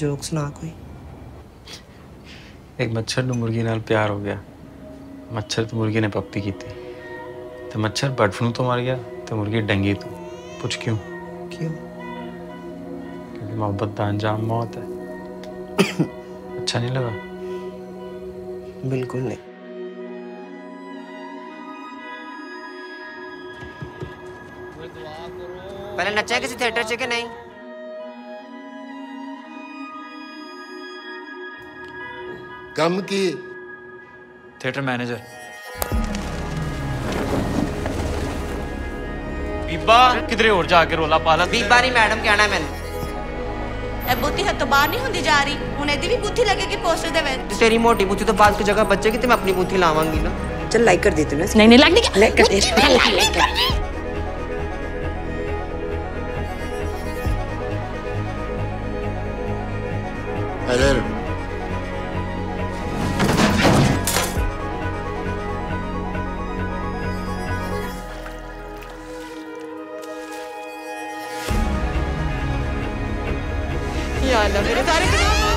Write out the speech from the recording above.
joke सुना कोई एक मच्छर ਨੂੰ ਮੁਰਗੀ ਨਾਲ ਪਿਆਰ ਹੋ ਗਿਆ ਮੱਛਰ ਤੇ ਮੁਰਗੀ ਨੇ ਪੱਪੀ ਕੀਤੀ ਤੇ ਮੱਛਰ ਬਰਡ ਫਲੂ ਤੋਂ ਮਰ ਗਿਆ ਤੇ ਮੁਰਗੀ ਡੰਗੀ ਤੋਂ ਪੁੱਛ ਕਿਉਂ क्यों क्योंकि मोहब्बत का अंजाम मौत है अच्छा नहीं लगा बिल्कुल नहीं पहले नचा है किसी थिएटर च कि नहीं ਕੰਮ ਕੀ थिएटर मैनेजर बीबा किधरे और जाके रोला पाला बीबा नहीं मैडम कहना है मैंने ਇਹ ਬੁੱਧੀ ਹੱਥੋਂ ਬਾਹਰ ਨਹੀਂ ਹੁੰਦੀ ਜਾ ਰਹੀ ਹੁਣ ਇਹਦੀ ਵੀ ਬੁੱਧੀ ਲੱਗੇਗੀ ਪੋਸਟਰ ਦੇ ਵਿੱਚ तेरी मोटी बूथी तो बात की जगह बच्चे की तो मैं अपनी बूथी लावांगी ना चल लाइक कर देती हूँ ना ਨਹੀਂ ਨਹੀਂ ਲੱਗ ਨਹੀਂ लाइक कर दे इधर ダメルタルクです。